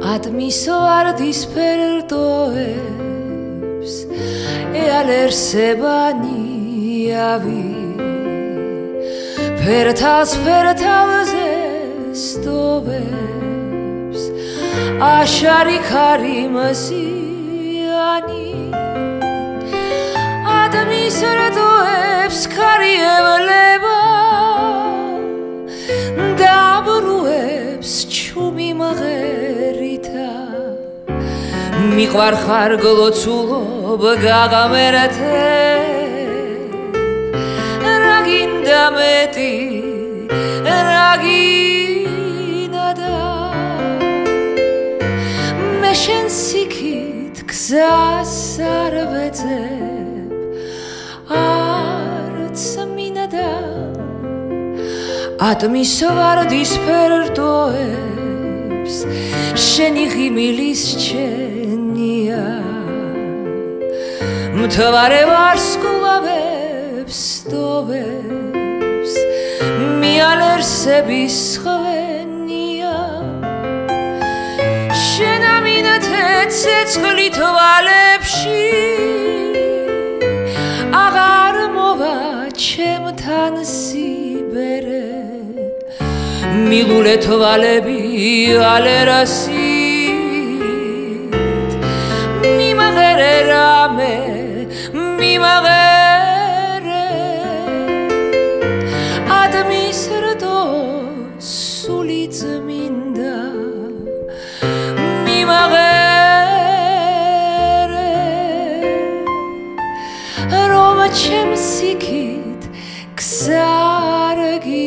ატმისო არდის ფერდოებს ეალერსებანიავი ფერთას ფერთავზე სტოვებს აშარი ქარიმასიანი ატმის რდოებს ქარიევლება დაბრუებს მიყვარ ხარ გლოცულობ გაღამერეთე რა გინდა მეტი რა გინდა მე შენ სიქით გზას არ ვეძებ არც მინდა ატმის ვარდის ფერდოებს შენი ღიმილის ჩენია მთვარე ვარსკვლავებს დოვებს მიალერსების ხვენია. შენ ამინათე ცეცხლი თვალებში. აღარ მოვა ჩემთან სიბერე. მიგულე თვალები ალერასი მიმაღერე რამე მიმაღერე ადმის რდო სული წმინდა მიმაღერე რომ ჩემს იქით ქსარგინდა